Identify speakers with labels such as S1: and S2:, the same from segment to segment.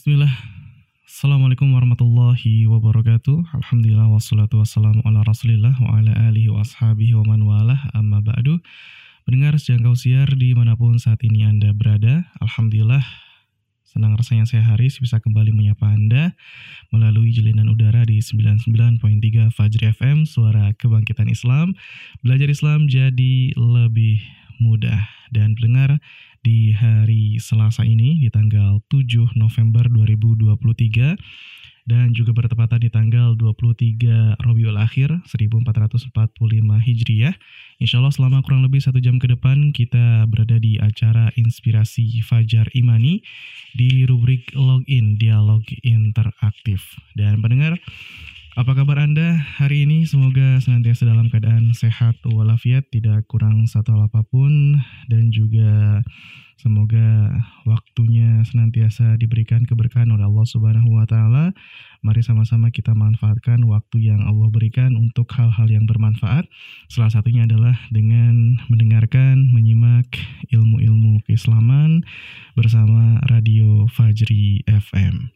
S1: Bismillah. Assalamualaikum warahmatullahi wabarakatuh. Alhamdulillah wassalatu wassalamu ala rasulillah wa ala alihi wa ashabihi wa man walah amma ba'du. Pendengar sejangkau siar di mana pun saat ini Anda berada. Alhamdulillah senang rasanya saya Haris bisa kembali menyapa Anda melalui jalinan udara di 99.3 Fajri FM, suara kebangkitan Islam. Belajar Islam jadi lebih mudah. Dan pendengar, di hari Selasa ini di tanggal 7 November 2023 dan juga bertepatan di tanggal 23 Rabiul Akhir 1445 Hijriah. Insya Allah selama kurang lebih satu jam ke depan kita berada di acara Inspirasi Fajar Imani di rubrik Login Dialog Interaktif. Dan pendengar, apa kabar Anda hari ini? Semoga senantiasa dalam keadaan sehat walafiat, tidak kurang satu hal apa pun, dan juga semoga waktunya senantiasa diberikan keberkahan oleh Allah Subhanahu wa taala. Mari sama-sama kita manfaatkan waktu yang Allah berikan untuk hal-hal yang bermanfaat. Salah satunya adalah dengan mendengarkan, menyimak ilmu-ilmu keislaman bersama Radio Fajri FM.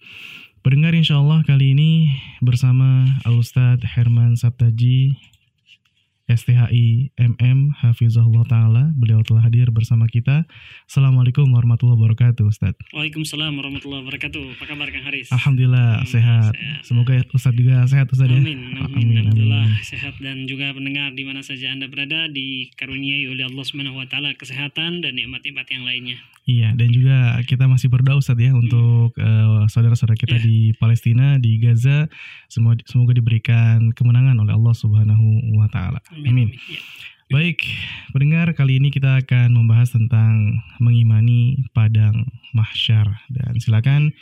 S1: Pendengar insya Allah kali ini bersama Al-Ustadz Herman Sabtaji STHI MM Hafizahullah Ta'ala. Beliau telah hadir bersama kita. Assalamualaikum warahmatullahi wabarakatuh Ustaz
S2: Waalaikumsalam warahmatullahi wabarakatuh. Apa kabar Kang Haris?
S1: Alhamdulillah hmm, sehat. sehat. Semoga Ustaz juga sehat Ustaz
S2: ya. Amin, amin, amin Alhamdulillah amin. sehat. Dan juga pendengar di mana saja Anda berada Dikaruniai oleh Allah Subhanahu Wa Taala kesehatan dan nikmat-nikmat yang lainnya.
S1: Iya, dan juga kita masih berdoa Ustaz ya untuk uh, saudara-saudara kita yeah. di Palestina, di Gaza, semua semoga diberikan kemenangan oleh Allah Subhanahu wa taala. Amin. Amin. Yeah. Baik, pendengar, kali ini kita akan membahas tentang mengimani padang mahsyar dan silakan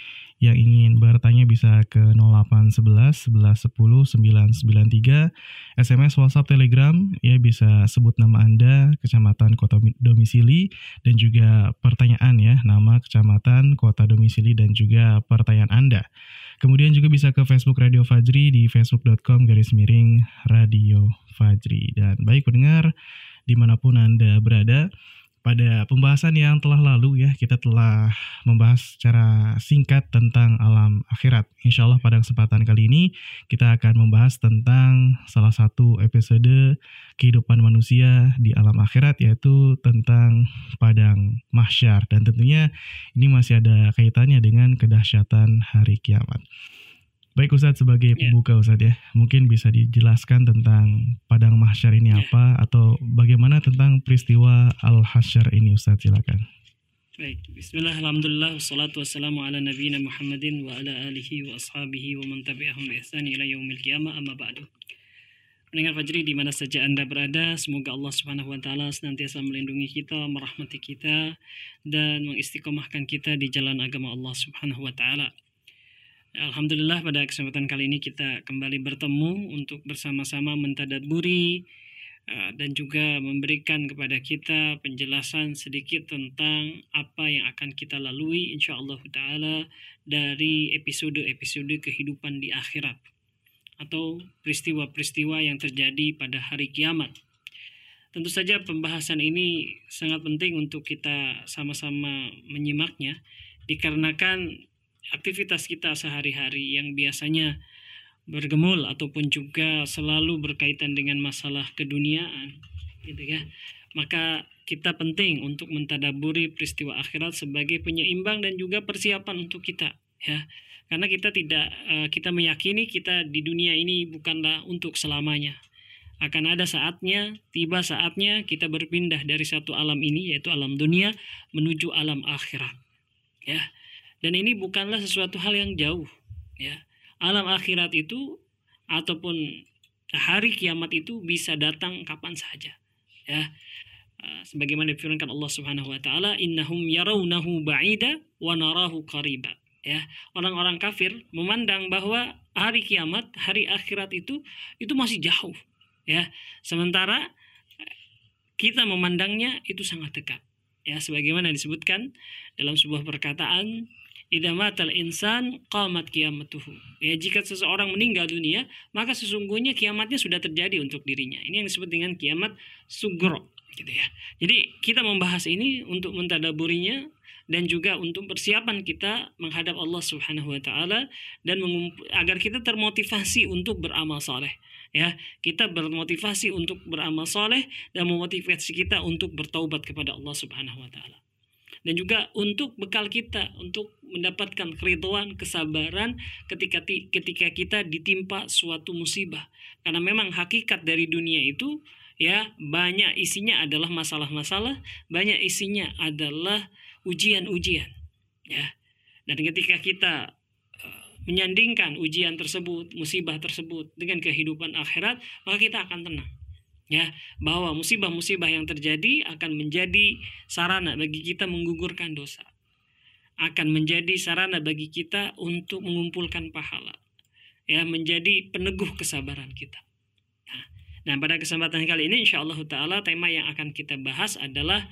S1: yang ingin bertanya bisa ke 0811 11 10 993 SMS WhatsApp Telegram ya bisa sebut nama Anda, kecamatan, kota domisili dan juga pertanyaan ya, nama, kecamatan, kota domisili dan juga pertanyaan Anda. Kemudian juga bisa ke Facebook Radio Fajri di facebook.com garis miring Radio Fajri. Dan baik pendengar, di mana pun Anda berada, pada pembahasan yang telah lalu ya kita telah membahas secara singkat tentang alam akhirat. Insya Allah pada kesempatan kali ini kita akan membahas tentang salah satu episode kehidupan manusia di alam akhirat yaitu tentang padang mahsyar dan tentunya ini masih ada kaitannya dengan kedahsyatan hari kiamat. Baik Ustadz sebagai iya. pembuka yeah. Ustadz ya, mungkin bisa dijelaskan tentang padang mahsyar ini yeah. apa atau bagaimana tentang peristiwa al-hasyar ini Ustadz silakan.
S2: Baik, bismillah, alhamdulillah, wassalatu wassalamu ala nabiyina Muhammadin wa ala alihi wa ashabihi wa man tabi'ahum bi ihsan ila yaumil qiyamah amma ba'du. Pendengar Fajri di mana saja Anda berada, semoga Allah Subhanahu wa taala senantiasa melindungi kita, merahmati kita dan mengistiqomahkan kita di jalan agama Allah Subhanahu wa taala. Alhamdulillah pada kesempatan kali ini kita kembali bertemu untuk bersama-sama mentadaburi uh, dan juga memberikan kepada kita penjelasan sedikit tentang apa yang akan kita lalui insya Allah taala dari episode-episode kehidupan di akhirat atau peristiwa-peristiwa yang terjadi pada hari kiamat. Tentu saja pembahasan ini sangat penting untuk kita sama-sama menyimaknya dikarenakan aktivitas kita sehari-hari yang biasanya bergemul ataupun juga selalu berkaitan dengan masalah keduniaan gitu ya. Maka kita penting untuk mentadaburi peristiwa akhirat sebagai penyeimbang dan juga persiapan untuk kita ya. Karena kita tidak eh, kita meyakini kita di dunia ini bukanlah untuk selamanya. Akan ada saatnya tiba saatnya kita berpindah dari satu alam ini yaitu alam dunia menuju alam akhirat ya dan ini bukanlah sesuatu hal yang jauh, ya. Alam akhirat itu ataupun hari kiamat itu bisa datang kapan saja, ya. Ah, sebagaimana difirmankan Allah Subhanahu wa taala, "Innahum yarawnahu ba'ida wa narahu qariba." Ya, orang-orang kafir memandang bahwa hari kiamat, hari akhirat itu itu masih jauh, ya. Sementara kita memandangnya itu sangat dekat. Ya, sebagaimana disebutkan dalam sebuah perkataan Idza matal insan qamat kiamatuhu. Ya, jika seseorang meninggal dunia, maka sesungguhnya kiamatnya sudah terjadi untuk dirinya. Ini yang disebut dengan kiamat sugro gitu ya. Jadi kita membahas ini untuk mentadaburinya dan juga untuk persiapan kita menghadap Allah Subhanahu wa taala dan agar kita termotivasi untuk beramal saleh ya kita bermotivasi untuk beramal saleh dan memotivasi kita untuk bertaubat kepada Allah Subhanahu wa taala dan juga untuk bekal kita untuk mendapatkan keriduan, kesabaran ketika ketika kita ditimpa suatu musibah. Karena memang hakikat dari dunia itu ya banyak isinya adalah masalah-masalah, banyak isinya adalah ujian-ujian. Ya. Dan ketika kita eh, menyandingkan ujian tersebut, musibah tersebut dengan kehidupan akhirat, maka kita akan tenang ya bahwa musibah-musibah yang terjadi akan menjadi sarana bagi kita menggugurkan dosa. Akan menjadi sarana bagi kita untuk mengumpulkan pahala. Ya menjadi peneguh kesabaran kita. Nah, nah pada kesempatan kali ini insya Allah taala tema yang akan kita bahas adalah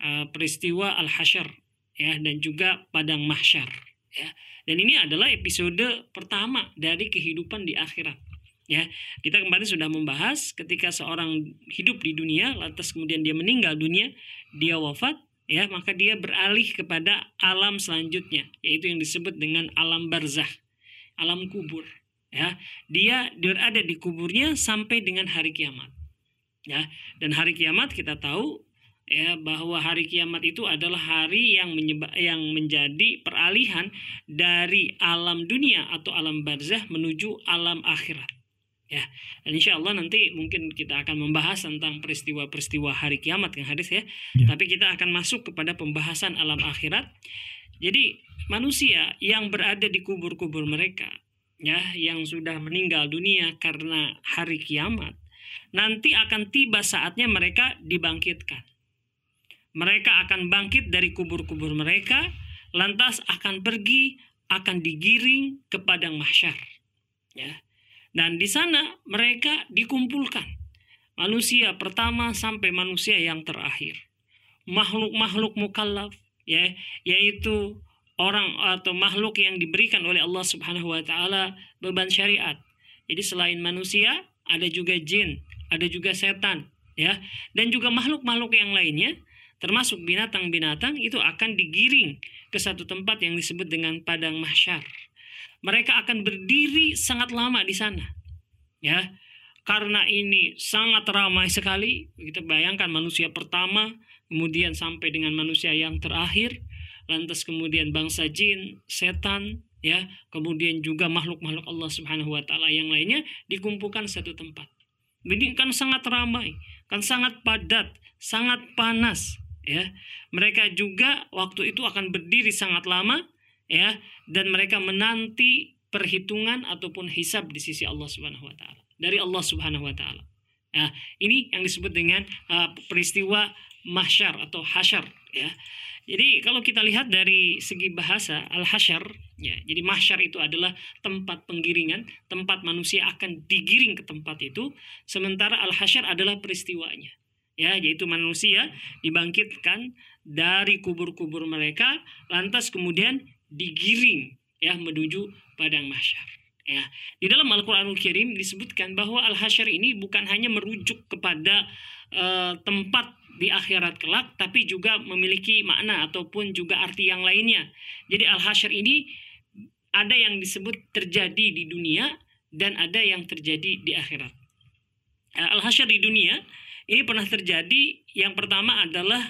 S2: uh, peristiwa al hasyar ya dan juga padang mahsyar ya. Dan ini adalah episode pertama dari kehidupan di akhirat Ya, kita kemarin sudah membahas ketika seorang hidup di dunia, lantas kemudian dia meninggal dunia, dia wafat, ya maka dia beralih kepada alam selanjutnya, yaitu yang disebut dengan alam barzah, alam kubur. Ya, dia berada di kuburnya sampai dengan hari kiamat. Ya, dan hari kiamat kita tahu ya bahwa hari kiamat itu adalah hari yang menyebab yang menjadi peralihan dari alam dunia atau alam barzah menuju alam akhirat ya dan insya Allah nanti mungkin kita akan membahas tentang peristiwa-peristiwa hari kiamat yang hadis ya. ya. Tapi kita akan masuk kepada pembahasan alam akhirat. Jadi manusia yang berada di kubur-kubur mereka ya yang sudah meninggal dunia karena hari kiamat nanti akan tiba saatnya mereka dibangkitkan. Mereka akan bangkit dari kubur-kubur mereka lantas akan pergi akan digiring ke padang mahsyar ya dan di sana mereka dikumpulkan. Manusia pertama sampai manusia yang terakhir. Makhluk-makhluk mukallaf ya, yaitu orang atau makhluk yang diberikan oleh Allah Subhanahu wa taala beban syariat. Jadi selain manusia ada juga jin, ada juga setan ya, dan juga makhluk-makhluk yang lainnya termasuk binatang-binatang itu akan digiring ke satu tempat yang disebut dengan padang mahsyar mereka akan berdiri sangat lama di sana. Ya. Karena ini sangat ramai sekali, kita bayangkan manusia pertama, kemudian sampai dengan manusia yang terakhir, lantas kemudian bangsa jin, setan, ya, kemudian juga makhluk-makhluk Allah Subhanahu wa taala yang lainnya dikumpulkan satu tempat. Ini kan sangat ramai, kan sangat padat, sangat panas, ya. Mereka juga waktu itu akan berdiri sangat lama ya dan mereka menanti perhitungan ataupun hisab di sisi Allah Subhanahu wa taala dari Allah Subhanahu wa taala. Nah, ini yang disebut dengan uh, peristiwa mahsyar atau hasyar ya. Jadi kalau kita lihat dari segi bahasa al-hasyar ya, jadi mahsyar itu adalah tempat penggiringan, tempat manusia akan digiring ke tempat itu, sementara al-hasyar adalah peristiwanya. Ya, yaitu manusia dibangkitkan dari kubur-kubur mereka lantas kemudian digiring ya menuju padang mahsyar. Ya, di dalam Al-Qur'anul Karim disebutkan bahwa al-hasyar ini bukan hanya merujuk kepada uh, tempat di akhirat kelak tapi juga memiliki makna ataupun juga arti yang lainnya. Jadi al-hasyar ini ada yang disebut terjadi di dunia dan ada yang terjadi di akhirat. Al-hasyar di dunia ini pernah terjadi yang pertama adalah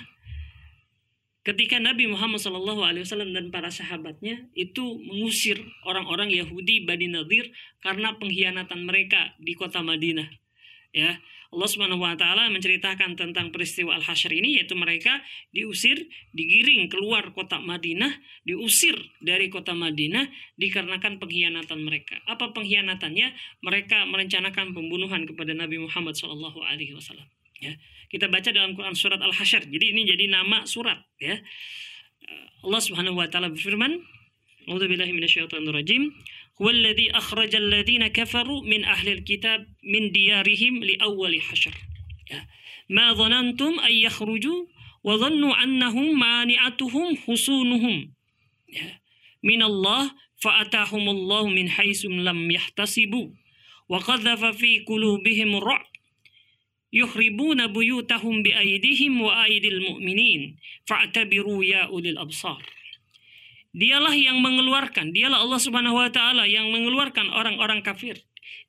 S2: ketika Nabi Muhammad SAW dan para sahabatnya itu mengusir orang-orang Yahudi Bani Nadir karena pengkhianatan mereka di kota Madinah. Ya, Allah Subhanahu wa taala menceritakan tentang peristiwa Al-Hasyr ini yaitu mereka diusir, digiring keluar kota Madinah, diusir dari kota Madinah dikarenakan pengkhianatan mereka. Apa pengkhianatannya? Mereka merencanakan pembunuhan kepada Nabi Muhammad SAW. Ya. Kita baca dalam Quran surat Al-Hasyr. Jadi ini jadi nama surat ya. Allah Subhanahu wa taala berfirman, "A'udzu billahi minasyaitonir rajim. Huwallazi akhrajal ladzina kafaru min ahlil kitab min diyarihim li awwali hasyr." Ya. Ma dhanantum ay yakhruju wa dhannu annahum mani'atuhum husunuhum. Ya. Min Allah fa'atahum Allah min haitsu lam yahtasibu buyutahum biaydihim wa aydil mu'minin fa'tabiru ya ulil absar. Dialah yang mengeluarkan, dialah Allah Subhanahu wa taala yang mengeluarkan orang-orang kafir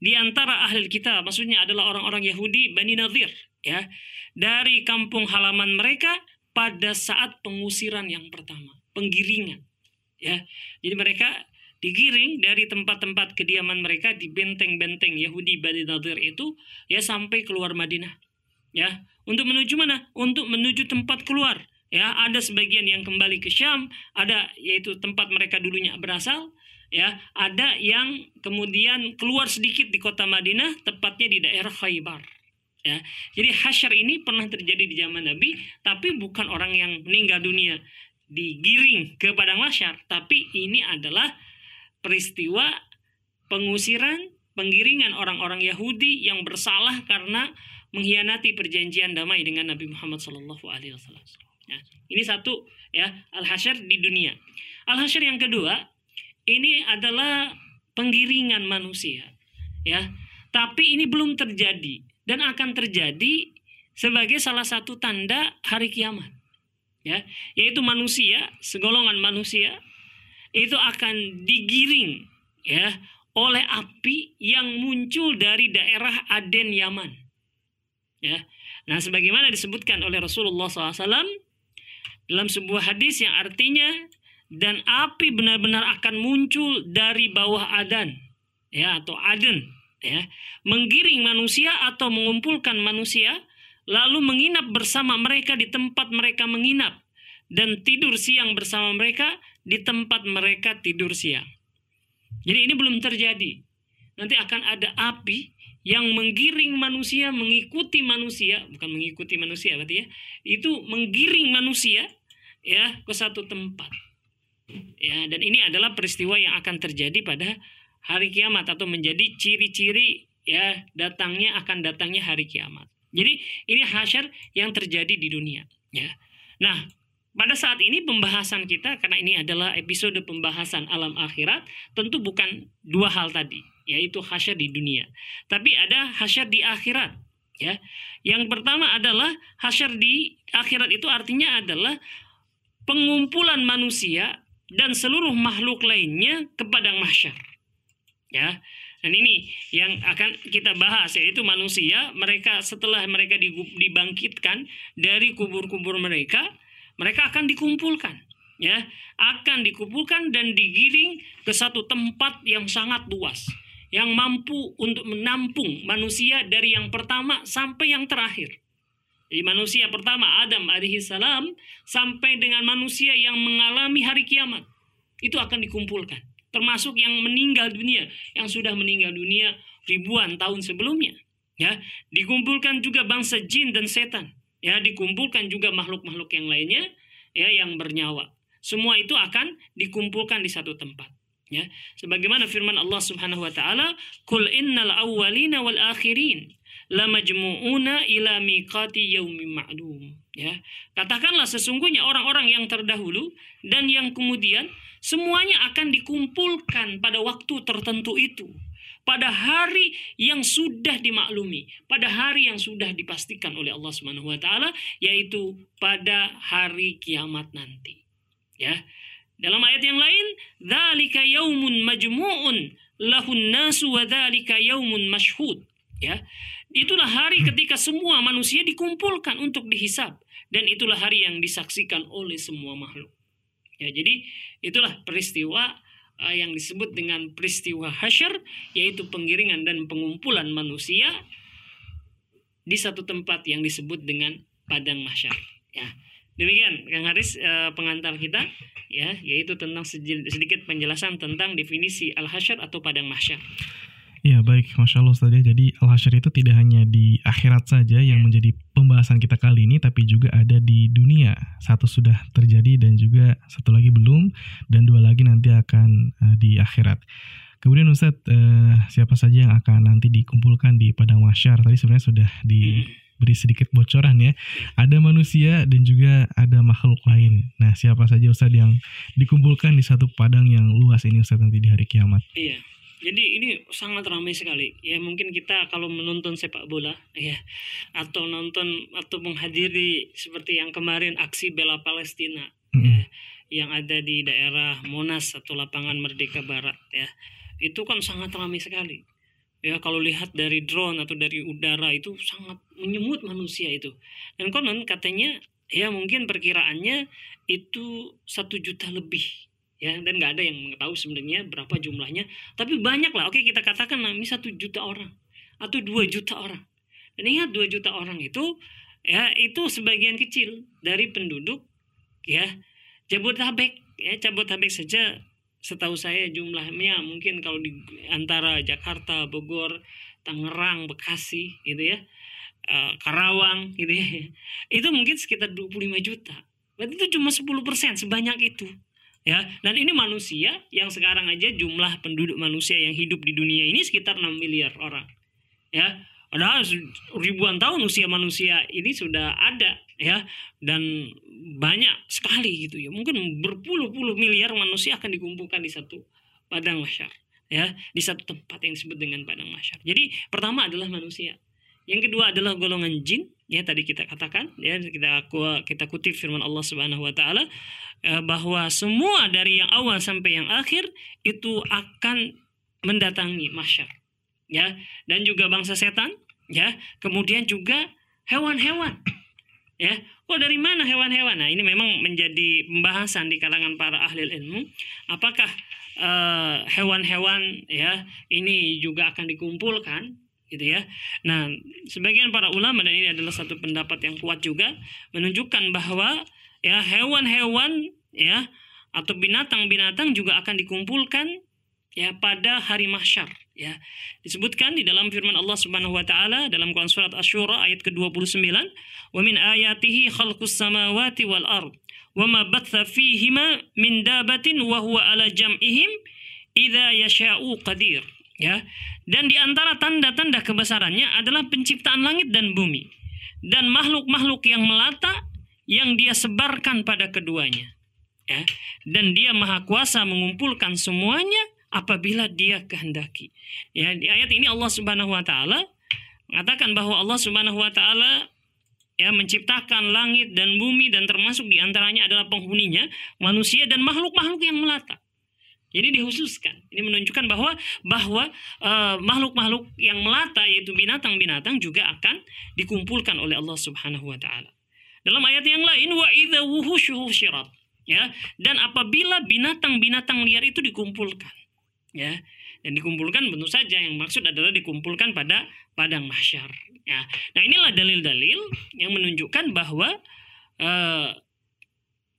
S2: di antara ahli kita, maksudnya adalah orang-orang Yahudi Bani Nadir, ya, dari kampung halaman mereka pada saat pengusiran yang pertama, penggiringan. Ya. Jadi mereka digiring dari tempat-tempat kediaman mereka di benteng-benteng Yahudi Bani Nadir itu ya sampai keluar Madinah. Ya, untuk menuju mana? Untuk menuju tempat keluar. Ya, ada sebagian yang kembali ke Syam, ada yaitu tempat mereka dulunya berasal, ya, ada yang kemudian keluar sedikit di kota Madinah, tepatnya di daerah Khaybar. Ya. Jadi hasyar ini pernah terjadi di zaman Nabi, tapi bukan orang yang meninggal dunia digiring ke padang mahsyar, tapi ini adalah peristiwa pengusiran, penggiringan orang-orang Yahudi yang bersalah karena mengkhianati perjanjian damai dengan Nabi Muhammad Alaihi Wasallam. Ya, ini satu ya al hasyar di dunia. Al hasyar yang kedua ini adalah penggiringan manusia, ya. Tapi ini belum terjadi dan akan terjadi sebagai salah satu tanda hari kiamat, ya, yaitu manusia, segolongan manusia itu akan digiring ya oleh api yang muncul dari daerah Aden Yaman. Ya. Nah, sebagaimana disebutkan oleh Rasulullah SAW dalam sebuah hadis yang artinya dan api benar-benar akan muncul dari bawah Adan ya atau Aden ya menggiring manusia atau mengumpulkan manusia lalu menginap bersama mereka di tempat mereka menginap dan tidur siang bersama mereka di tempat mereka tidur siang. Jadi ini belum terjadi. Nanti akan ada api yang menggiring manusia mengikuti manusia, bukan mengikuti manusia berarti ya. Itu menggiring manusia ya ke satu tempat. Ya, dan ini adalah peristiwa yang akan terjadi pada hari kiamat atau menjadi ciri-ciri ya datangnya akan datangnya hari kiamat. Jadi ini hasyar yang terjadi di dunia, ya. Nah, pada saat ini pembahasan kita karena ini adalah episode pembahasan alam akhirat tentu bukan dua hal tadi yaitu hasyar di dunia. Tapi ada hasyar di akhirat ya. Yang pertama adalah hasyar di akhirat itu artinya adalah pengumpulan manusia dan seluruh makhluk lainnya ke padang mahsyar ya. Dan ini yang akan kita bahas yaitu manusia mereka setelah mereka dibangkitkan dari kubur-kubur mereka mereka akan dikumpulkan ya akan dikumpulkan dan digiring ke satu tempat yang sangat luas yang mampu untuk menampung manusia dari yang pertama sampai yang terakhir. Jadi manusia pertama Adam alaihissalam sampai dengan manusia yang mengalami hari kiamat itu akan dikumpulkan. Termasuk yang meninggal dunia, yang sudah meninggal dunia ribuan tahun sebelumnya. Ya, dikumpulkan juga bangsa jin dan setan ya dikumpulkan juga makhluk-makhluk yang lainnya ya yang bernyawa. Semua itu akan dikumpulkan di satu tempat. Ya, sebagaimana firman Allah Subhanahu wa taala, "Qul innal awwalina wal akhirin lamajmu'una ila miqati yaumin ma'lum." Ya. Katakanlah sesungguhnya orang-orang yang terdahulu dan yang kemudian semuanya akan dikumpulkan pada waktu tertentu itu pada hari yang sudah dimaklumi, pada hari yang sudah dipastikan oleh Allah Subhanahu wa taala yaitu pada hari kiamat nanti. Ya. Dalam ayat yang lain, "Dzalika yaumun majmu'un lahun nasu wa dzalika yaumun mashhud." Ya. Itulah hari ketika semua manusia dikumpulkan untuk dihisap dan itulah hari yang disaksikan oleh semua makhluk. Ya, jadi itulah peristiwa uh, yang disebut dengan peristiwa hasyar yaitu penggiringan dan pengumpulan manusia di satu tempat yang disebut dengan padang mahsyar ya. Demikian Kang Haris uh, pengantar kita ya yaitu tentang sedikit penjelasan tentang definisi al hasyar atau padang mahsyar
S1: Ya baik, Masya Allah Ustaz ya. Jadi Al-Hasyr itu tidak hanya di akhirat saja yang ya. menjadi pembahasan kita kali ini, tapi juga ada di dunia. Satu sudah terjadi dan juga satu lagi belum, dan dua lagi nanti akan uh, di akhirat. Kemudian Ustadz, uh, siapa saja yang akan nanti dikumpulkan di Padang Masyar? Tadi sebenarnya sudah diberi sedikit bocoran ya. Ada manusia dan juga ada makhluk lain. Nah, siapa saja Ustadz yang dikumpulkan di satu padang yang luas ini Ustadz nanti di hari kiamat?
S2: Iya. Jadi ini sangat ramai sekali. Ya mungkin kita kalau menonton sepak bola ya atau nonton atau menghadiri seperti yang kemarin aksi bela Palestina
S1: Mm.
S2: ya, yang ada di daerah Monas atau lapangan Merdeka Barat ya. Itu kan sangat ramai sekali. Ya kalau lihat dari drone atau dari udara itu sangat menyemut manusia itu. Dan konon katanya ya mungkin perkiraannya itu satu juta lebih ya dan nggak ada yang mengetahui sebenarnya berapa jumlahnya. Tapi banyak lah oke kita katakan nah, ini satu juta orang atau dua juta orang. Dan ingat dua juta orang itu ya itu sebagian kecil dari penduduk ya Jabodetabek. Ya Jabodetabek saja setahu saya jumlahnya mungkin kalau di antara Jakarta Bogor Tangerang Bekasi gitu ya eh, Karawang gitu ya. Itu mungkin sekitar 25 juta. Berarti itu cuma 10% sebanyak itu ya dan ini manusia yang sekarang aja jumlah penduduk manusia yang hidup di dunia ini sekitar 6 miliar orang. Ya su- ribuan tahun usia manusia ini sudah ada ya dan banyak sekali gitu ya. Mungkin berpuluh-puluh miliar manusia akan dikumpulkan di satu padang mahsyar ya di satu tempat yang disebut dengan padang mahsyar jadi pertama adalah manusia. Yang kedua adalah golongan jin ya tadi kita katakan ya kita kita kutip firman Allah Subhanahu wa taala eh, bahwa semua dari yang awal sampai yang akhir itu akan mendatangi mahsyar ya. Dan juga bangsa setan ya. Kemudian juga hewan-hewan ya. Kok dari mana hewan-hewan? Nah ini memang menjadi pembahasan di kalangan para ahli ilmu. Apakah eh, hewan-hewan ya ini juga akan dikumpulkan gitu ya. Nah sebagian para ulama dan ini adalah satu pendapat yang kuat juga menunjukkan bahwa ya hewan-hewan ya atau binatang-binatang juga akan dikumpulkan ya pada hari mahsyar ya. Disebutkan di dalam firman Allah Subhanahu wa taala dalam Quran surat Asy-Syura ayat ke-29 wa min ayatihi khalqus samawati wal ard wa ma batha fihima min dabatin wa huwa ala jam'ihim idza yasha'u ya. Dan di antara tanda-tanda kebesarannya adalah penciptaan langit dan bumi dan makhluk-makhluk yang melata yang dia sebarkan pada keduanya ya. Dan dia maha kuasa mengumpulkan semuanya apabila dia kehendaki ya. Di ayat ini Allah Subhanahu wa taala mengatakan bahwa Allah Subhanahu wa taala ya menciptakan langit dan bumi dan termasuk di antaranya adalah penghuninya manusia dan makhluk-makhluk yang melata jadi dikhususkan ini menunjukkan bahwa bahwa eh, makhluk-makhluk yang melata yaitu binatang-binatang juga akan dikumpulkan oleh Allah Subhanahu wa taala. Dalam ayat yang lain wa idza wuhushu husyirat ya dan apabila binatang-binatang liar itu dikumpulkan ya dan dikumpulkan tentu saja yang maksud adalah dikumpulkan pada padang mahsyar ya. Nah inilah dalil-dalil yang menunjukkan bahwa eh,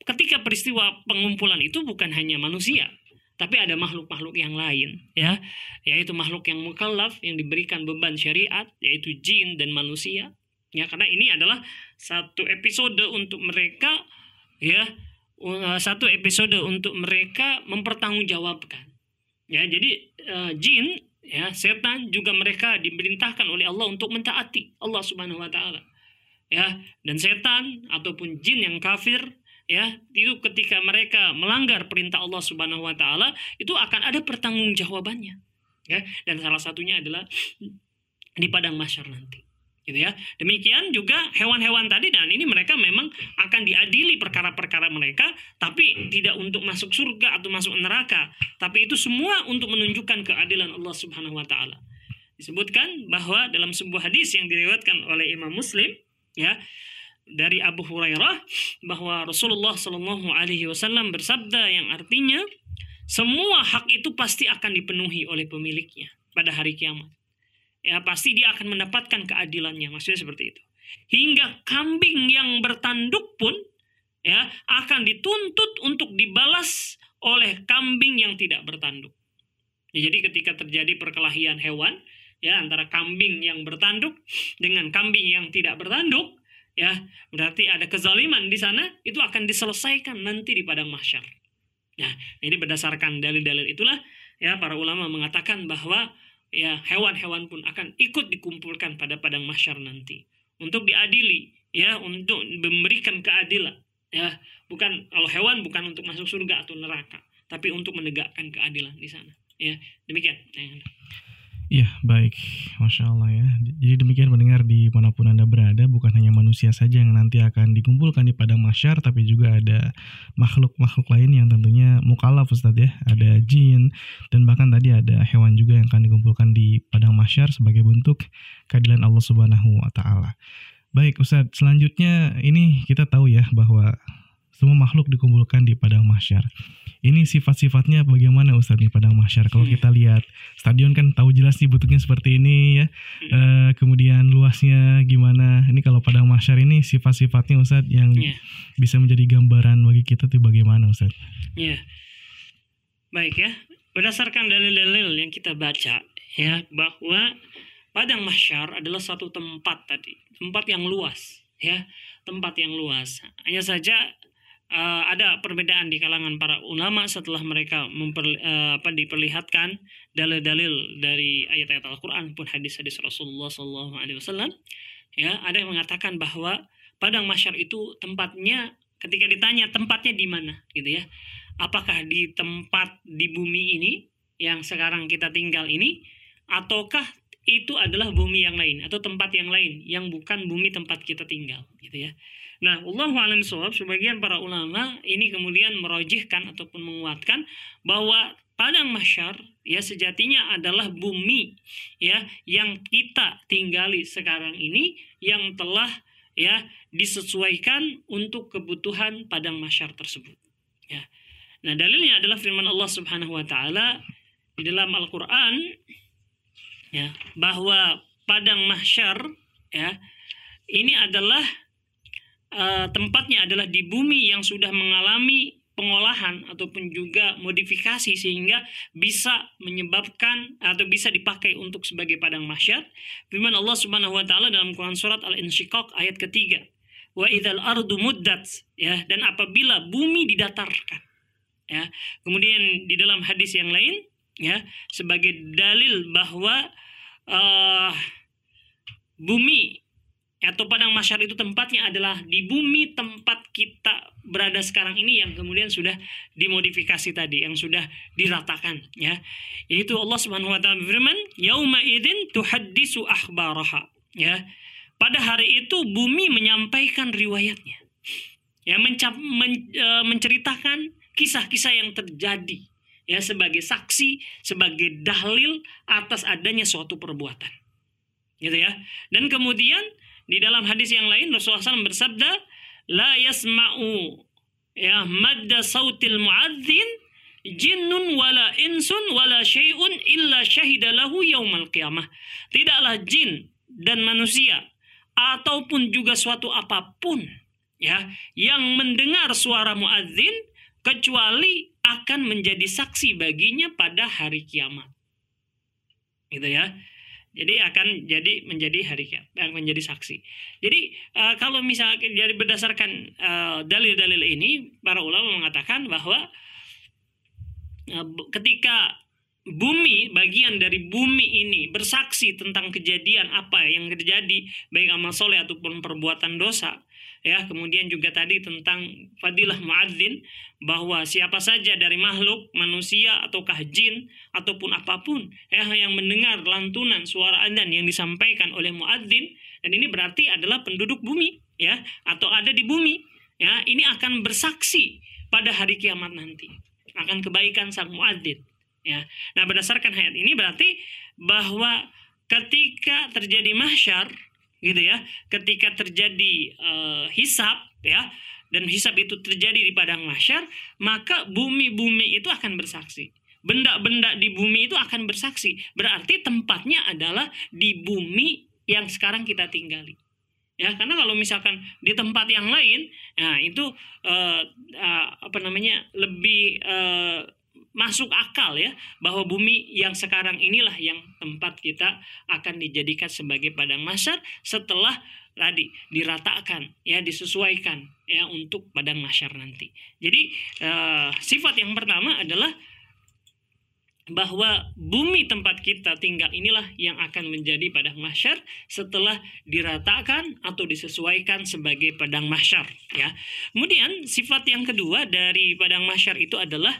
S2: ketika peristiwa pengumpulan itu bukan hanya manusia tapi ada makhluk-makhluk yang lain ya. Yaitu makhluk yang mukallaf yang diberikan beban syariat yaitu jin dan manusia ya. Karena ini adalah satu episode untuk mereka ya. Uh, satu episode untuk mereka mempertanggungjawabkan ya. Jadi uh, jin ya setan juga mereka diperintahkan oleh Allah untuk mentaati Allah Subhanahu wa taala ya. Dan setan ataupun jin yang kafir ya itu ketika mereka melanggar perintah Allah Subhanahu wa taala itu akan ada pertanggungjawabannya. Ya dan salah satunya adalah di padang mahsyar nanti. Gitu ya. Demikian juga hewan-hewan tadi dan ini mereka memang akan diadili perkara-perkara mereka tapi tidak untuk masuk surga atau masuk neraka. Tapi itu semua untuk menunjukkan keadilan Allah Subhanahu wa taala. Disebutkan bahwa dalam sebuah hadis yang diriwayatkan oleh Imam Muslim ya dari Abu Hurairah bahwa Rasulullah Shallallahu Alaihi Wasallam bersabda yang artinya semua hak itu pasti akan dipenuhi oleh pemiliknya pada hari kiamat. Ya pasti dia akan mendapatkan keadilannya. Maksudnya seperti itu. Hingga kambing yang bertanduk pun ya akan dituntut untuk dibalas oleh kambing yang tidak bertanduk. Ya, jadi ketika terjadi perkelahian hewan ya antara kambing yang bertanduk dengan kambing yang tidak bertanduk ya berarti ada kezaliman di sana itu akan diselesaikan nanti di padang mahsyar. Ya, ini berdasarkan dalil-dalil itulah ya para ulama mengatakan bahwa ya hewan-hewan pun akan ikut dikumpulkan pada padang mahsyar nanti untuk diadili ya untuk memberikan keadilan ya bukan kalau hewan bukan untuk masuk surga atau neraka tapi untuk menegakkan keadilan di sana Ya, demikian.
S1: Iya, baik. Masya Allah ya. Jadi demikian mendengar di mana pun Anda berada, bukan hanya manusia saja yang nanti akan dikumpulkan di padang masyar, tapi juga ada makhluk-makhluk lain yang tentunya mukalaf Ustadz ya. Ada jin, dan bahkan tadi ada hewan juga yang akan dikumpulkan di padang masyar sebagai bentuk keadilan Allah Subhanahu wa Ta'ala. Baik, Ustadz, selanjutnya ini kita tahu ya bahwa semua makhluk dikumpulkan di padang masyar ini sifat-sifatnya bagaimana Ustadz nih Padang Mahsyar? Kalau kita lihat stadion kan tahu jelas nih bentuknya seperti ini ya. Uh, kemudian luasnya gimana? Ini kalau Padang Mahsyar ini sifat-sifatnya Ustadz yang yeah. bisa menjadi gambaran bagi kita tuh bagaimana Ustadz?
S2: Ya yeah. baik ya. Berdasarkan dalil-dalil yang kita baca ya bahwa Padang Mahsyar adalah satu tempat tadi. Tempat yang luas ya. Tempat yang luas. Hanya saja uh, ada perbedaan di kalangan para ulama setelah mereka memper, uh, apa, diperlihatkan dalil-dalil dari ayat-ayat Al-Quran pun hadis-hadis Rasulullah SAW. Ya, ada yang mengatakan bahwa padang masyar itu tempatnya ketika ditanya tempatnya di mana, gitu ya? Apakah di tempat di bumi ini yang sekarang kita tinggal ini, ataukah itu adalah bumi yang lain atau tempat yang lain yang bukan bumi tempat kita tinggal, gitu ya? Nah, Allah alam sebagian para ulama ini kemudian merojihkan ataupun menguatkan bahwa padang masyar ya sejatinya adalah bumi ya yang kita tinggali sekarang ini yang telah ya disesuaikan untuk kebutuhan padang masyar tersebut. Ya. Nah, dalilnya adalah firman Allah Subhanahu wa taala di dalam Al-Qur'an ya bahwa padang mahsyar ya ini adalah uh, tempatnya adalah di bumi yang sudah mengalami pengolahan ataupun juga modifikasi sehingga bisa menyebabkan atau bisa dipakai untuk sebagai padang mahsyar. Firman Allah Subhanahu wa taala dalam Quran surat Al-Insyiqaq ayat ketiga. Wa idzal ardu muddat ya dan apabila bumi didatarkan. Ya. Kemudian di dalam hadis yang lain ya sebagai dalil bahwa uh, bumi atau padang masyar itu tempatnya adalah di bumi tempat kita berada sekarang ini yang kemudian sudah dimodifikasi tadi yang sudah diratakan ya. Yaitu Allah Subhanahu wa taala berfirman yauma idzin tuhaddisu akhbaraha ya. Pada hari itu bumi menyampaikan riwayatnya ya mencap, men, e, menceritakan kisah-kisah yang terjadi ya sebagai saksi sebagai dalil atas adanya suatu perbuatan gitu ya. Dan kemudian di dalam hadis yang lain Rasulullah SAW bersabda, La yasma'u ya madda sautil muadzin jinnun wala insun wala syai'un illa syahida lahu yaumal qiyamah. Tidaklah jin dan manusia ataupun juga suatu apa pun ya yang mendengar suara muadzin kecuali akan menjadi saksi baginya pada hari kiamat. Gitu ya. Jadi akan jadi menjadi hari kiamat, menjadi saksi. Jadi uh, kalau misalnya jadi berdasarkan uh, dalil-dalil ini, para ulama mengatakan bahwa uh, ketika bumi bagian dari bumi ini bersaksi tentang kejadian apa yang terjadi baik amal soleh ataupun perbuatan dosa ya kemudian juga tadi tentang fadilah muadzin bahwa siapa saja dari makhluk manusia ataukah jin ataupun apa pun ya yang mendengar lantunan suara adzan yang disampaikan oleh muadzin dan ini berarti adalah penduduk bumi ya atau ada di bumi ya ini akan bersaksi pada hari kiamat nanti. Akan kebaikan sang muadzin ya. Nah berdasarkan ayat ini berarti bahwa ketika terjadi mahsyar gitu ya. Ketika terjadi uh, hisap ya dan hisap itu terjadi di padang mahsyar maka bumi-bumi itu akan bersaksi. Benda-benda di bumi itu akan bersaksi. Berarti tempatnya adalah di bumi yang sekarang kita tinggali. Ya karena kalau misalkan di tempat yang lain nah itu uh, uh, apa namanya lebih uh, masuk akal ya bahwa bumi yang sekarang inilah yang tempat kita akan dijadikan sebagai padang masyar setelah tadi diratakan ya disesuaikan ya untuk padang masyar nanti. Jadi uh, sifat yang pertama adalah bahwa bumi tempat kita tinggal inilah yang akan menjadi padang masyar setelah diratakan atau disesuaikan sebagai padang masyar ya. Kemudian sifat yang kedua dari padang masyar itu adalah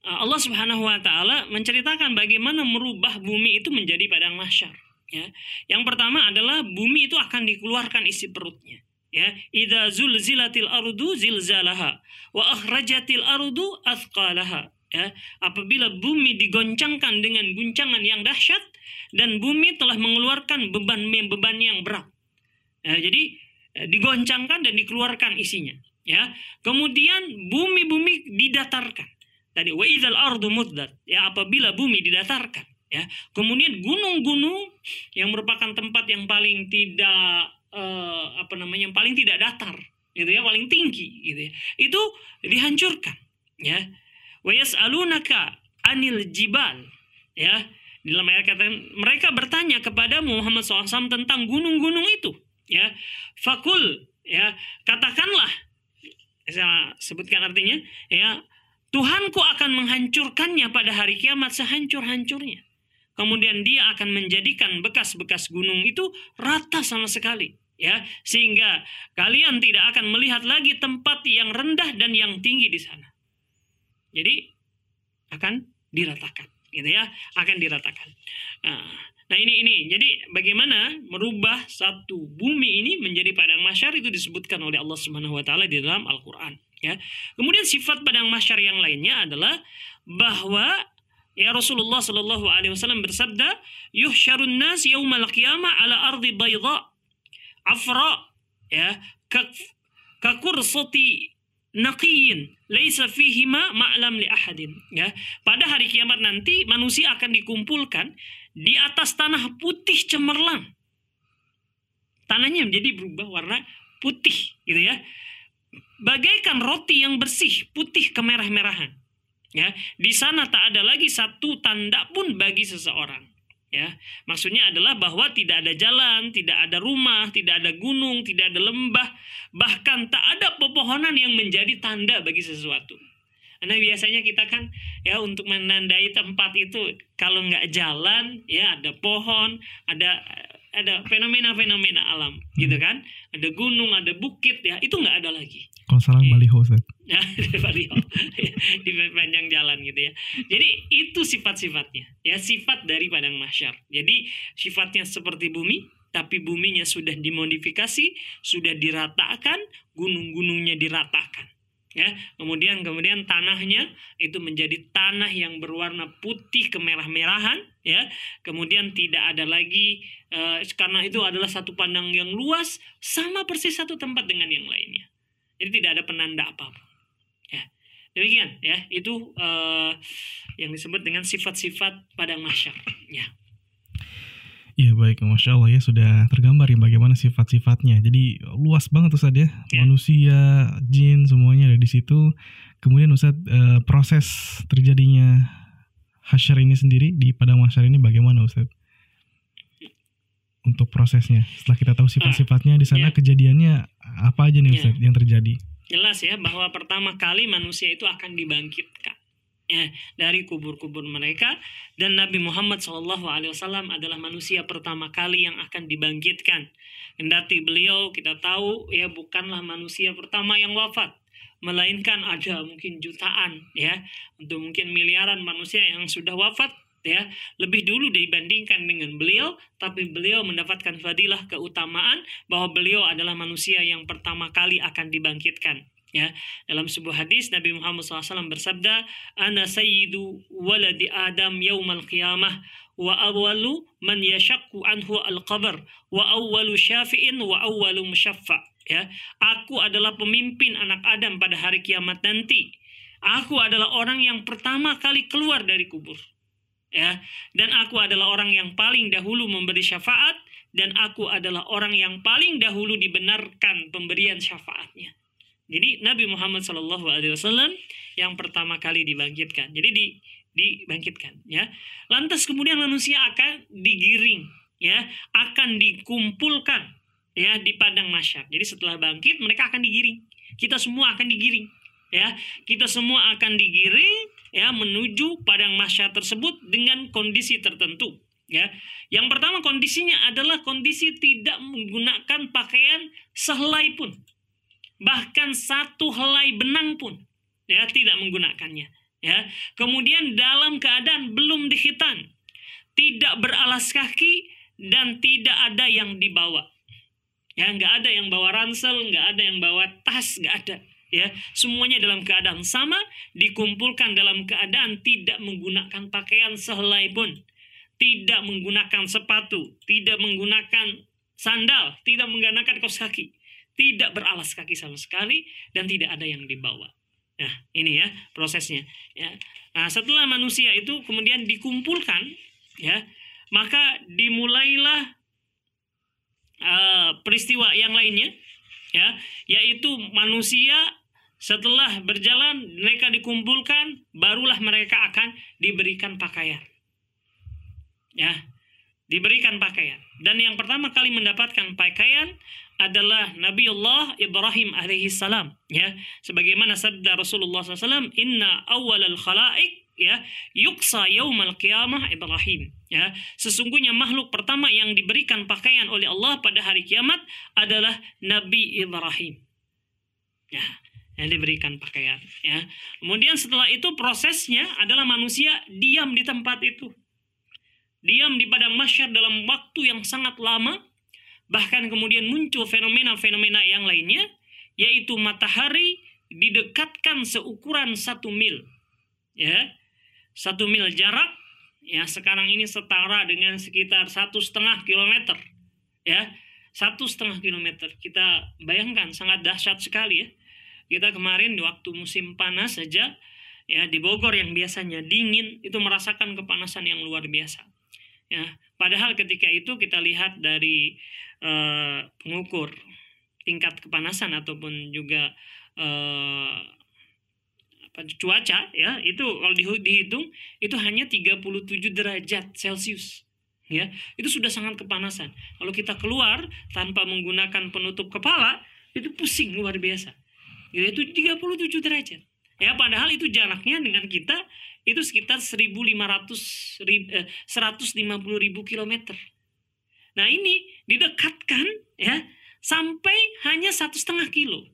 S2: Allah Subhanahu wa taala menceritakan bagaimana merubah bumi itu menjadi padang mahsyar ya. Yang pertama adalah bumi itu akan dikeluarkan isi perutnya ya. Idza zulzilatil ardu zilzalaha wa akhrajatil ardu athqalaha ya. Apabila bumi digoncangkan dengan guncangan yang dahsyat dan bumi telah mengeluarkan beban-beban yang berat ya, jadi eh, digoncangkan dan dikeluarkan isinya ya. Kemudian bumi-bumi didatarkan tadi wa idzal ardu muddat ya apabila bumi didatarkan ya. Kemudian gunung-gunung yang merupakan tempat yang paling tidak uh, apa namanya yang paling tidak datar gitu ya paling tinggi gitu ya itu dihancurkan ya. Wa yas'alunaka anil jibal. Ya dalam ayat kata mereka bertanya kepada Muhammad SAW tentang gunung-gunung itu ya. Fakul ya katakanlah saya sebutkan artinya ya Tuhanku akan menghancurkannya pada hari kiamat sehancur-hancurnya kemudian dia akan menjadikan bekas-bekas gunung itu rata sama sekali ya sehingga kalian tidak akan melihat lagi tempat yang rendah dan yang tinggi di sana. Jadi akan diratakan, gitu ya, akan diratakan. Nah, nah ini ini, jadi bagaimana merubah satu bumi ini menjadi padang masyar itu disebutkan oleh Allah Subhanahu Wa Taala di dalam Al Quran. Ya, kemudian sifat padang masyar yang lainnya adalah bahwa Ya Rasulullah Shallallahu Alaihi Wasallam bersabda, "Yuhsyarun nas yaumal qiyamah ala ardi bayda afra ya kakursati naqiyin laisa fihi ma ma'lam li ahadin ya. Pada hari kiamat nanti manusia akan dikumpulkan di atas tanah putih cemerlang. Tanahnya menjadi berubah warna putih gitu ya bagaikan roti yang bersih putih kemerah-merahan. Ya di sana tak ada lagi satu tanda pun bagi seseorang. Ya maksudnya adalah bahwa tidak ada jalan tidak ada rumah tidak ada gunung tidak ada lembah bahkan tak ada pepohonan yang menjadi tanda bagi sesuatu. Karena biasanya kita kan ya untuk menandai tempat itu kalau nggak jalan ya ada pohon ada ada fenomena-fenomena alam gitu kan? Ada gunung ada bukit ya itu nggak ada lagi.
S1: Kalau salah ya. baliho Ustaz.
S2: ya baliho. Di panjang jalan gitu ya. Jadi itu sifat-sifatnya ya sifat dari padang mahsyar. Jadi sifatnya seperti bumi tapi buminya sudah dimodifikasi sudah diratakan gunung-gunungnya diratakan ya kemudian kemudian tanahnya itu menjadi tanah yang berwarna putih kemerah-merahan ya. Kemudian tidak ada lagi uh, karena itu adalah satu pandang yang luas sama persis satu tempat dengan yang lainnya. Jadi tidak ada penanda apa pun ya. Demikian ya. Itu uh, yang disebut dengan sifat-sifat padang mahsyar ya
S1: Iya baik, masya Allah ya sudah tergambar ya bagaimana sifat-sifatnya. Jadi luas banget Ustadz ya, ya. manusia, jin semuanya ada di situ. Kemudian Ustadz eh, proses terjadinya hasyar ini sendiri di padang mahsyar ini bagaimana Ustadz? Untuk prosesnya, setelah kita tahu sifat-sifatnya di sana ya. kejadiannya apa aja nih ya. Ustadz ya. yang terjadi?
S2: Jelas ya bahwa pertama kali manusia itu akan dibangkitkan ya, dari kubur-kubur mereka. Dan Nabi Muhammad SAW adalah manusia pertama kali yang akan dibangkitkan. Kendati beliau kita tahu ya bukanlah manusia pertama yang wafat, melainkan ada mungkin jutaan ya untuk mungkin miliaran manusia yang sudah wafat ya. Lebih dulu dibandingkan dengan beliau tapi beliau mendapatkan fadilah keutamaan bahwa beliau adalah manusia yang pertama kali akan dibangkitkan Ya, dalam sebuah hadis Nabi Muhammad SAW bersabda, "Ana sayyidu waladi Adam yaumal qiyamah wa awwalu man yashakku anhu al-qabr wa awwalu syafi'in wa awwalu musyaffa." Ya, aku adalah pemimpin anak Adam pada hari kiamat nanti. Aku adalah orang yang pertama kali keluar dari kubur. Ya, dan aku adalah orang yang paling dahulu memberi syafaat dan aku adalah orang yang paling dahulu dibenarkan pemberian syafaatnya. Jadi Nabi Muhammad Wasallam yang pertama kali dibangkitkan. Jadi di dibangkitkan ya. Lantas kemudian manusia akan digiring ya, akan dikumpulkan ya di padang masyar. Jadi setelah bangkit mereka akan digiring. Kita semua akan digiring ya. Kita semua akan digiring ya menuju padang masyar tersebut dengan kondisi tertentu ya. Yang pertama kondisinya adalah kondisi tidak menggunakan pakaian sehelai pun bahkan satu helai benang pun ya tidak menggunakannya ya. Kemudian dalam keadaan belum dihitan, tidak beralas kaki dan tidak ada yang dibawa. Ya, nggak ada yang bawa ransel, nggak ada yang bawa tas, nggak ada. Ya, semuanya dalam keadaan sama, dikumpulkan dalam keadaan tidak menggunakan pakaian sehelai pun, tidak menggunakan sepatu, tidak menggunakan sandal, tidak menggunakan kaos kaki, tidak beralas kaki sama sekali, dan tidak ada yang dibawa. Nah, ini ya prosesnya. Ya. Nah, setelah manusia itu kemudian dikumpulkan, ya, maka dimulailah uh, peristiwa yang lainnya, ya, yaitu manusia setelah berjalan mereka dikumpulkan, barulah mereka akan diberikan pakaian. Ya, diberikan pakaian. Dan yang pertama kali mendapatkan pakaian adalah Nabiullah Ibrahim alaihi salam ya. Sebagaimana sabda Rasulullah SAW inna awwalal khalaik ya yuksa yaumal qiyamah Ibrahim ya. Sesungguhnya makhluk pertama yang diberikan pakaian oleh Allah pada hari kiamat adalah Nabi Ibrahim ya yang diberikan pakaian ya. Kemudian setelah itu prosesnya adalah manusia diam di tempat itu. Diam di padang masyar dalam waktu yang sangat lama Bahkan kemudian muncul fenomena-fenomena yang lainnya, yaitu matahari didekatkan seukuran satu mil. Ya, satu mil jarak, ya sekarang ini setara dengan sekitar satu setengah kilometer. Ya, satu setengah kilometer. Kita bayangkan sangat dahsyat sekali ya. Kita kemarin di waktu musim panas saja, ya di Bogor yang biasanya dingin itu merasakan kepanasan yang luar biasa. Ya, padahal ketika itu kita lihat dari uh, pengukur tingkat kepanasan ataupun juga uh, cuaca ya itu kalau dihitung itu hanya 37 derajat Celcius ya. Itu sudah sangat kepanasan. Kalau kita keluar tanpa menggunakan penutup kepala itu pusing luar biasa. Ya, itu 37 derajat ya padahal itu jaraknya dengan kita itu sekitar 1500 eh, 150 ribu kilometer. Nah ini didekatkan ya sampai hanya satu setengah kilo,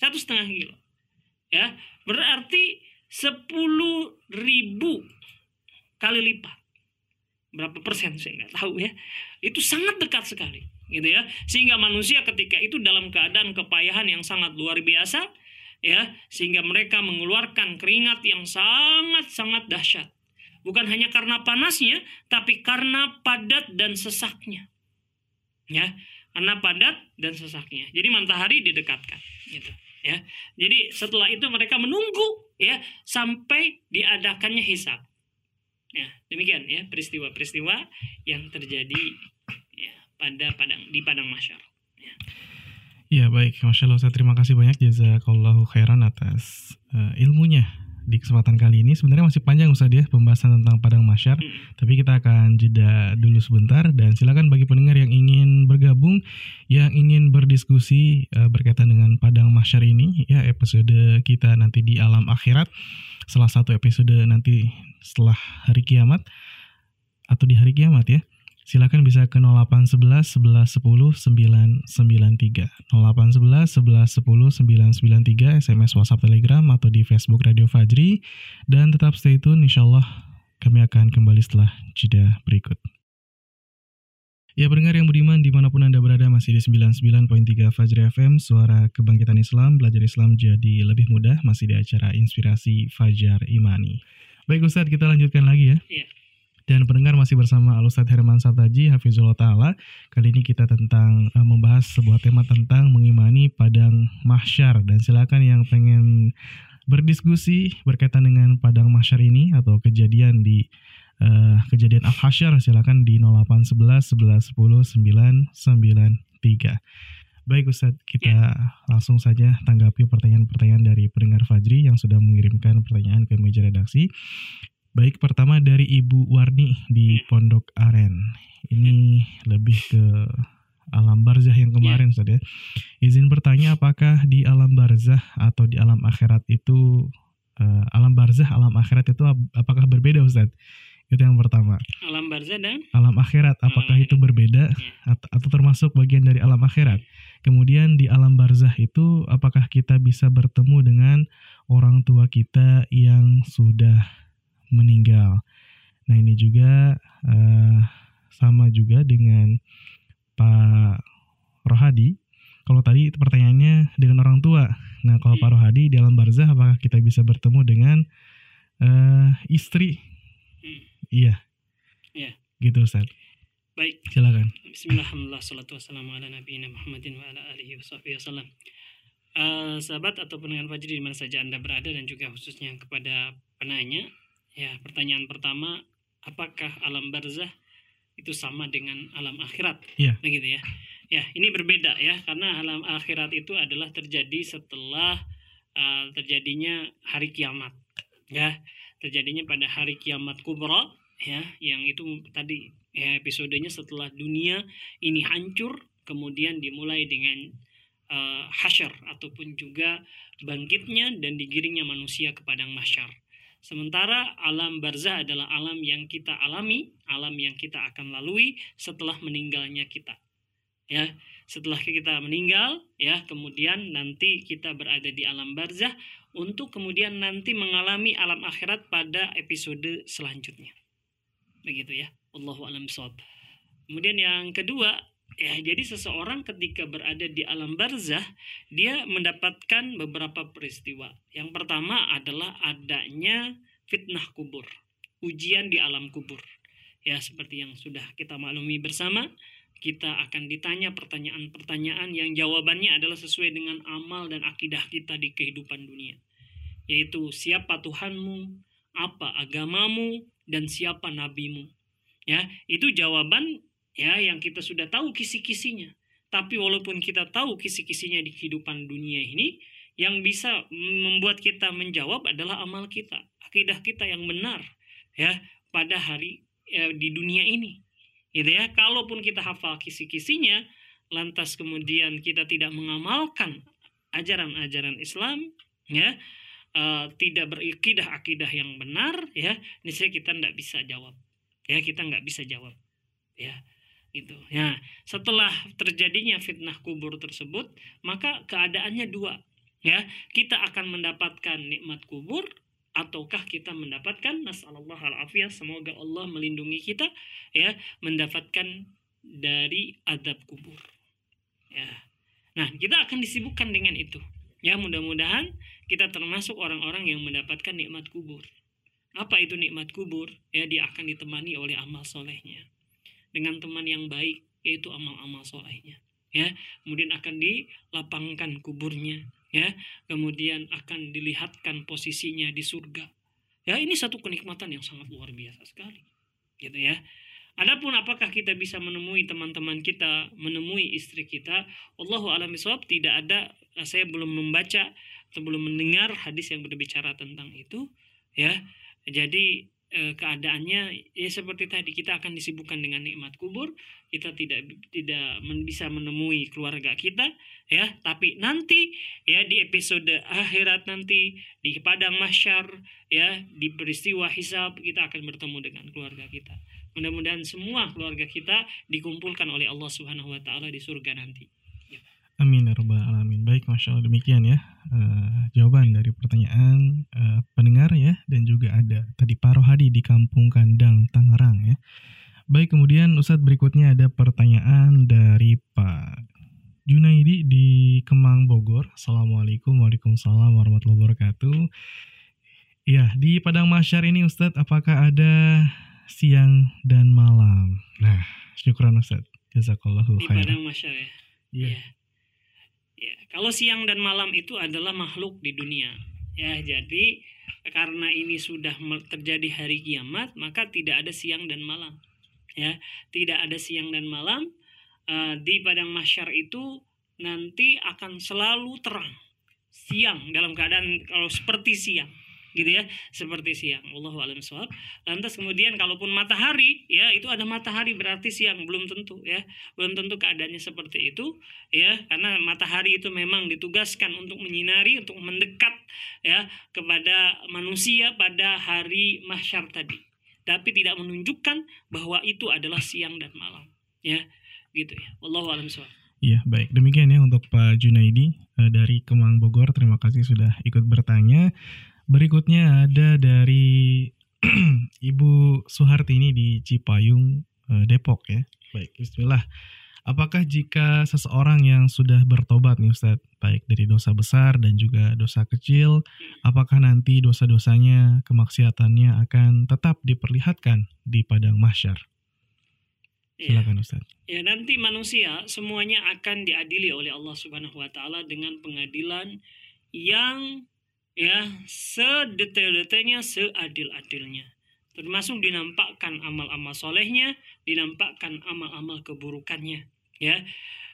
S2: satu setengah kilo, ya berarti 10 ribu kali lipat. Berapa persen saya nggak tahu ya. Itu sangat dekat sekali gitu ya. Sehingga manusia ketika itu dalam keadaan kepayahan yang sangat luar biasa ya sehingga mereka mengeluarkan keringat yang sangat-sangat dahsyat. Bukan hanya karena panasnya, tapi karena padat dan sesaknya. Ya, karena padat dan sesaknya. Jadi matahari didekatkan, gitu. Ya, jadi setelah itu mereka menunggu ya sampai diadakannya hisab. Ya, demikian ya peristiwa-peristiwa yang terjadi ya, pada padang di padang masyar. Ya.
S1: Ya baik, Masya Allah saya terima kasih banyak. Jazakallahu khairan atas uh, ilmunya di kesempatan kali ini. Sebenarnya masih panjang Ustaz ya pembahasan tentang Padang Masyar. Hmm. tapi kita akan jeda dulu sebentar. Dan silakan bagi pendengar yang ingin bergabung yang ingin berdiskusi uh, berkaitan dengan Padang Masyar ini ya episode kita nanti di alam akhirat. Salah satu episode nanti setelah hari kiamat atau di hari kiamat ya silakan bisa ke 0811 11 10 993 0811 11 10 993 SMS WhatsApp Telegram atau di Facebook Radio Fajri. Dan tetap stay tune insyaallah kami akan kembali setelah jeda berikut. Ya pendengar yang budiman di mana pun Anda berada masih di 99.3 Fajri FM Suara Kebangkitan Islam Belajar Islam jadi lebih mudah Masih di acara Inspirasi Fajar Imani. Baik Ustadz kita lanjutkan lagi ya. Iya dan pendengar masih bersama Alustad Herman Sataji, Hafizullah Ta'ala. Kali ini kita tentang uh, membahas sebuah tema tentang mengimani padang mahsyar. Dan silakan yang pengen berdiskusi berkaitan dengan padang mahsyar ini atau kejadian di uh, kejadian Al-Hasyar silakan di 0811 11 10 993. Baik Ustadz, kita ya. langsung saja tanggapi pertanyaan-pertanyaan dari pendengar Fajri yang sudah mengirimkan pertanyaan ke meja redaksi. Baik, pertama dari Ibu Warni di hmm. Pondok Aren. Ini lebih ke alam barzah yang kemarin, yeah. ya. Izin bertanya apakah di alam barzah atau di alam akhirat itu uh, alam barzah, alam akhirat itu apakah berbeda, Ustaz? Itu yang pertama.
S2: Alam barzah dan
S1: alam akhirat apakah alam itu berbeda yeah. atau, atau termasuk bagian dari alam akhirat? Kemudian di alam barzah itu apakah kita bisa bertemu dengan orang tua kita yang sudah meninggal? Nah ini juga uh, sama juga dengan Pak Rohadi. Kalau tadi pertanyaannya dengan orang tua. Nah kalau Pak Rohadi di alam barzah apakah kita bisa bertemu dengan uh, istri? Hmm. Iya. Iya. Gitu Ustaz.
S2: Baik.
S1: Silakan.
S2: Bismillahirrahmanirrahim. Salatu wassalamu ala nabiyina Muhammadin wa ala alihi wasallam. Uh, sahabat atau pendengar Fajri di mana saja Anda berada dan juga khususnya kepada penanya. Ya, pertanyaan pertama, apakah alam barzah itu sama dengan alam akhirat?
S1: Iya.
S2: Begitu ya. Ya, ini berbeda ya karena alam akhirat itu adalah terjadi setelah uh, terjadinya hari kiamat. Ya, terjadinya pada hari kiamat kubra ya, yang itu tadi ya, episodenya setelah dunia ini hancur kemudian dimulai dengan uh, hasyar ataupun juga bangkitnya dan digiringnya manusia ke padang mahsyar. Sementara alam barzah adalah alam yang kita alami, alam yang kita akan lalui setelah meninggalnya kita. Ya, setelah kita meninggal, ya, kemudian nanti kita berada di alam barzah untuk kemudian nanti mengalami alam akhirat pada episode selanjutnya. Begitu ya. Allahu alam. Kemudian yang kedua, ya jadi seseorang ketika berada di alam barzah, dia mendapatkan beberapa peristiwa. Yang pertama adalah adanya fitnah kubur, ujian di alam kubur. Ya seperti yang sudah kita maklumi bersama, kita akan ditanya pertanyaan-pertanyaan yang jawabannya adalah sesuai dengan amal dan akidah kita di kehidupan dunia. Yaitu siapa Tuhanmu, apa agamamu, dan siapa nabimu ya itu jawaban ya yang kita sudah tahu kisi-kisinya. Tapi walaupun kita tahu kisi-kisinya di kehidupan dunia ini yang bisa membuat kita menjawab adalah amal kita akidah kita yang benar ya pada hari ya, di dunia ini. Gitu ya kalaupun kita hafal kisi-kisinya lantas kemudian kita tidak mengamalkan ajaran-ajaran Islam ya uh, tidak berikidah akidah yang benar ya niscaya kita tidak bisa jawab. Ya kita nggak bisa jawab ya itu ya setelah terjadinya fitnah kubur tersebut maka keadaannya dua ya. Kita akan mendapatkan nikmat kubur ataukah kita mendapatkan nasallallahu alafiyah semoga Allah melindungi kita ya mendapatkan dari adab kubur ya. Nah kita akan disibukkan dengan itu ya. Mudah-mudahan kita termasuk orang-orang yang mendapatkan nikmat kubur. Apa itu nikmat kubur? Ya, dia akan ditemani oleh amal solehnya. Dengan teman yang baik, yaitu amal-amal solehnya. Ya, kemudian akan dilapangkan kuburnya. Ya, kemudian akan dilihatkan posisinya di surga. Ya, ini satu kenikmatan yang sangat luar biasa sekali. Gitu ya. Adapun apakah kita bisa menemui teman-teman kita, menemui istri kita, Allahu alam tidak ada saya belum membaca atau belum mendengar hadis yang berbicara tentang itu, ya. Jadi e, keadaannya ya seperti tadi kita akan disibukkan dengan nikmat kubur, kita tidak tidak bisa menemui keluarga kita ya, tapi nanti ya di episode akhirat nanti di padang mahsyar ya di peristiwa hisab kita akan bertemu dengan keluarga kita. Mudah-mudahan semua keluarga kita dikumpulkan oleh Allah Subhanahu wa taala di surga nanti.
S1: Amin ya rabbal. Baik, masya Allah demikian ya uh, jawaban dari pertanyaan uh, pendengar ya dan juga ada tadi Pak Rohadi di Kampung Kandang Tangerang ya. Baik, kemudian Ustadz berikutnya ada pertanyaan dari Pak Junaidi di Kemang Bogor. Assalamualaikum Waalaikumsalam warahmatullahi wabarakatuh. Ya, di Padang Masyar ini Ustadz apakah ada siang dan malam? Nah, syukuran Ustadz. Jazakallahu
S2: khairan. Di Padang Masyar ya. Iya. Yeah. Ya, kalau siang dan malam itu adalah makhluk di dunia. Ya, jadi karena ini sudah terjadi hari kiamat, maka tidak ada siang dan malam. Ya, tidak ada siang dan malam. Uh, di padang masyar itu nanti akan selalu terang. Siang dalam keadaan kalau seperti siang gitu ya seperti siang. Allah alam swab lantas kemudian kalaupun matahari ya itu ada matahari berarti siang belum tentu ya. Belum tentu keadaannya seperti itu ya. Karena matahari itu memang ditugaskan untuk menyinari untuk mendekat ya kepada manusia pada hari mahsyar tadi. Tapi tidak menunjukkan bahwa itu adalah siang dan malam ya. Gitu ya. Allah alam swab
S1: Iya, baik. Demikian ya untuk Pak Junaidi uh, dari Kemang Bogor. Terima kasih sudah ikut bertanya. Berikutnya ada dari Ibu Suhartini di Cipayung, uh, Depok ya. Baik, bismillah. Apakah jika seseorang yang sudah bertobat nih Ustadz, baik dari dosa besar dan juga dosa kecil, apakah nanti dosa-dosanya, kemaksiatannya akan tetap diperlihatkan di padang mahsyar?
S2: Iya.
S1: Silakan Ustaz.
S2: Ya, nanti manusia semuanya akan diadili oleh Allah Subhanahu wa taala dengan pengadilan yang ya sedetail-detailnya, seadil-adilnya termasuk dinampakkan amal-amal solehnya, dinampakkan amal-amal keburukannya. Ya,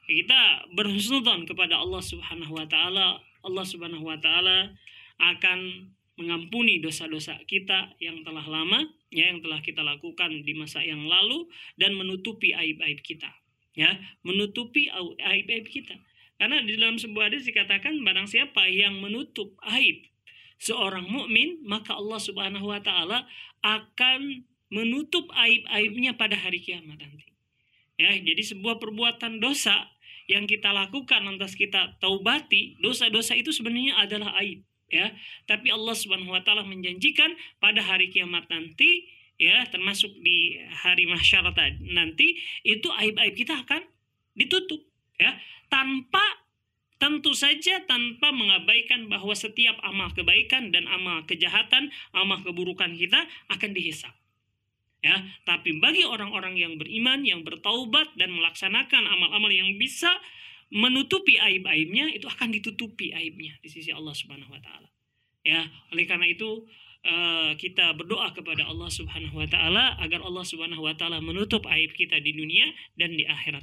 S2: kita berhusnudzon kepada Allah Subhanahu Wa Taala. Allah Subhanahu Wa Taala akan mengampuni dosa-dosa kita yang telah lama, ya, yang telah kita lakukan di masa yang lalu dan menutupi aib-aib kita, ya, menutupi aib-aib kita. Karena di dalam sebuah hadis dikatakan barang siapa yang menutup aib seorang mukmin, maka Allah Subhanahu wa taala akan menutup aib-aibnya pada hari kiamat nanti. Ya, jadi sebuah perbuatan dosa yang kita lakukan lantas kita taubati, dosa-dosa itu sebenarnya adalah aib, ya. Tapi Allah Subhanahu wa taala menjanjikan pada hari kiamat nanti ya, termasuk di hari mahsyar nanti itu aib-aib kita akan ditutup, ya. Tanpa tentu saja tanpa mengabaikan bahwa setiap amal kebaikan dan amal kejahatan, amal keburukan kita akan dihisap. Ya, tapi bagi orang-orang yang beriman, yang bertaubat dan melaksanakan amal-amal yang bisa menutupi aib-aibnya, itu akan ditutupi aibnya di sisi Allah Subhanahu wa taala. Ya, oleh karena itu eh, kita berdoa kepada Allah Subhanahu wa taala agar Allah Subhanahu wa taala menutup aib kita di dunia dan di akhirat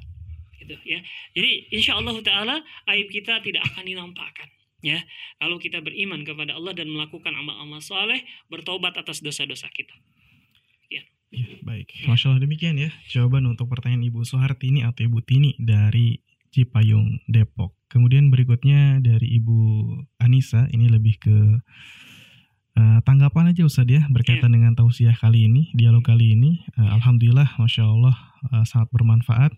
S2: gitu ya. Jadi insya Allah taala aib kita tidak akan dinampakkan ya. Kalau kita beriman kepada Allah dan melakukan amal-amal soleh, bertobat atas dosa-dosa kita.
S1: Ya. ya baik, masya Allah demikian ya jawaban untuk pertanyaan Ibu Soehartini atau Ibu Tini dari Cipayung Depok. Kemudian berikutnya dari Ibu Anissa ini lebih ke uh, tanggapan aja Ustadz ya berkaitan yeah. dengan tausiah kali ini, dialog kali ini. Uh, Alhamdulillah, masya Allah uh, sangat bermanfaat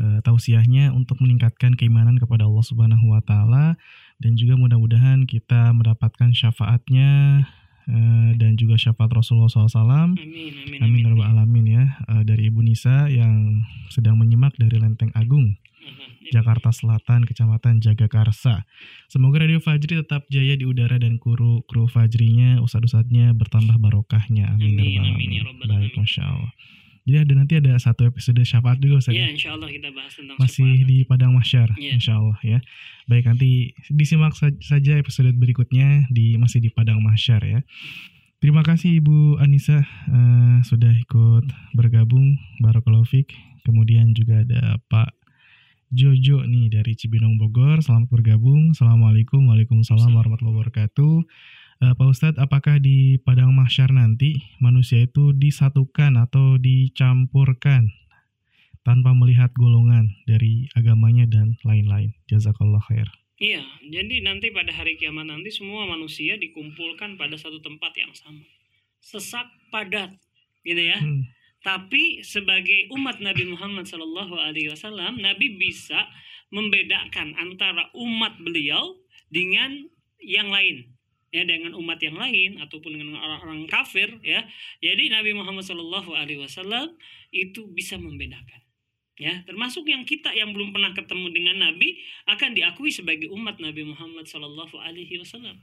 S1: uh, tausiahnya untuk meningkatkan keimanan kepada Allah Subhanahu wa taala dan juga mudah-mudahan kita mendapatkan syafaatnya uh, dan juga syafaat Rasulullah SAW. Amin, amin, amin, amin. alamin ya uh, dari Ibu Nisa yang sedang menyimak dari Lenteng Agung. Jakarta Selatan, Kecamatan Jagakarsa. Semoga Radio Fajri tetap jaya di udara dan kru kru Fajrinya, usad-usadnya bertambah barokahnya. Amin. amin, amin, ya Baik, Masya Allah. Jadi ada nanti ada satu episode syafaat juga Ustaz.
S2: Iya, insya Allah kita bahas tentang
S1: Masih syafaat. di Padang Masyar, ya. insya Allah ya. Baik, nanti disimak saja episode berikutnya di masih di Padang Masyar ya. Terima kasih Ibu Anissa uh, sudah ikut bergabung, Barakallahu Kemudian juga ada Pak Jojo nih dari Cibinong Bogor. Selamat bergabung. Assalamualaikum, waalaikumsalam warahmatullahi wabarakatuh. Uh, Pak Ustadz, apakah di padang mahsyar nanti manusia itu disatukan atau dicampurkan tanpa melihat golongan dari agamanya dan lain-lain? Jazakallah khair.
S2: Iya, jadi nanti pada hari kiamat nanti semua manusia dikumpulkan pada satu tempat yang sama. Sesak padat, gitu ya. Hmm. Tapi sebagai umat Nabi Muhammad Shallallahu Alaihi Wasallam, Nabi bisa membedakan antara umat beliau dengan yang lain ya dengan umat yang lain ataupun dengan orang-orang kafir ya. Jadi Nabi Muhammad Shallallahu Alaihi Wasallam itu bisa membedakan ya. Termasuk yang kita yang belum pernah ketemu dengan Nabi akan diakui sebagai umat Nabi Muhammad Shallallahu Alaihi Wasallam.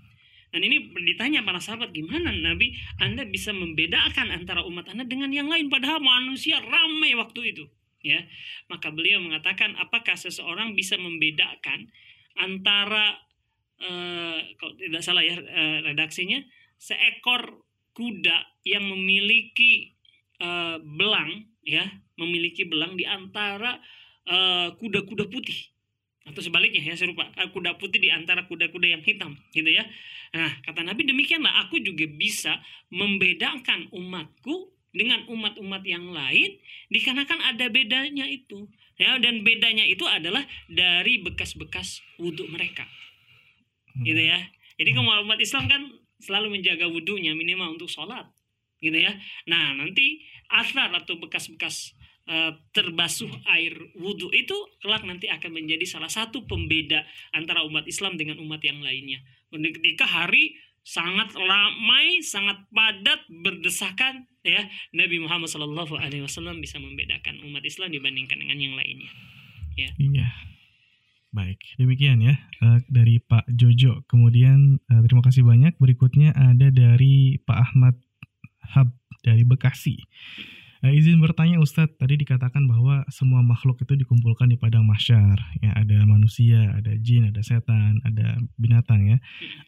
S2: Dan ini ditanya para sahabat gimana Nabi Anda bisa membedakan antara umat Anda dengan yang lain? Padahal manusia ramai waktu itu. Ya maka beliau mengatakan apakah seseorang bisa membedakan antara uh, kalau tidak salah ya uh, redaksinya seekor kuda yang memiliki uh, belang ya memiliki belang di antara kuda-kuda uh, putih. Atau sebaliknya ya serupa kuda putih di antara kuda-kuda yang hitam gitu ya. Nah kata Nabi demikianlah aku juga bisa membedakan umatku dengan umat-umat yang lain dikarenakan ada bedanya itu. Ya dan bedanya itu adalah dari bekas-bekas wudhu mereka gitu ya jadi kalau umat Islam kan selalu menjaga wudhunya minimal untuk sholat gitu ya nah nanti asar atau bekas-bekas eh, terbasuh air wudhu itu kelak nanti akan menjadi salah satu pembeda antara umat Islam dengan umat yang lainnya. Ketika hari sangat ramai, sangat padat, berdesakan, ya Nabi Muhammad Shallallahu Alaihi Wasallam bisa membedakan umat Islam dibandingkan dengan yang lainnya.
S1: Iya. Baik, demikian ya eh, dari Pak Jojo. Kemudian eh, terima kasih banyak. Berikutnya ada dari Pak Ahmad Hab dari Bekasi. Eh, izin bertanya Ustadz, tadi dikatakan bahwa semua makhluk itu dikumpulkan di padang mahsyar. Ya, ada manusia, ada jin, ada setan, ada binatang ya.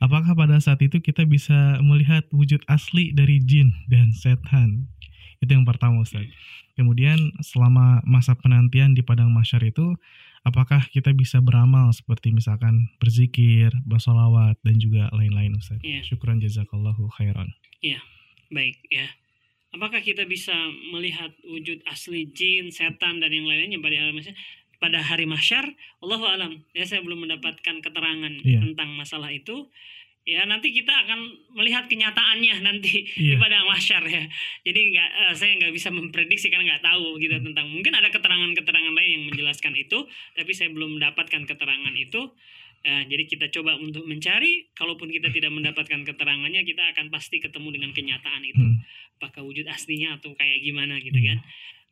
S1: Apakah pada saat itu kita bisa melihat wujud asli dari jin dan setan? Itu yang pertama Ustadz. Kemudian selama masa penantian di padang mahsyar itu apakah kita bisa beramal seperti misalkan berzikir, bersolawat dan juga lain-lain Ustaz.
S2: Iya.
S1: Syukran jazakallahu khairan.
S2: Baik ya. Apakah kita bisa melihat wujud asli jin, setan dan yang lainnya pada hari mahsyar? Pada hari mahsyar, Allah alam. Ya saya belum mendapatkan keterangan
S1: Iya.
S2: tentang masalah itu. Ya nanti kita akan melihat kenyataannya nanti di
S1: Iya.
S2: padang mahsyar ya. Jadi nggak, eh, saya nggak bisa memprediksi karena nggak tahu gitu
S1: Hmm.
S2: tentang. Mungkin ada keterangan-keterangan lain yang menjelaskan itu, tapi saya belum mendapatkan keterangan itu. Eh, jadi kita coba untuk mencari. Kalaupun kita tidak mendapatkan keterangannya, kita akan pasti ketemu dengan kenyataan itu
S1: Hmm.
S2: apakah wujud aslinya atau kayak gimana gitu
S1: Iya.
S2: kan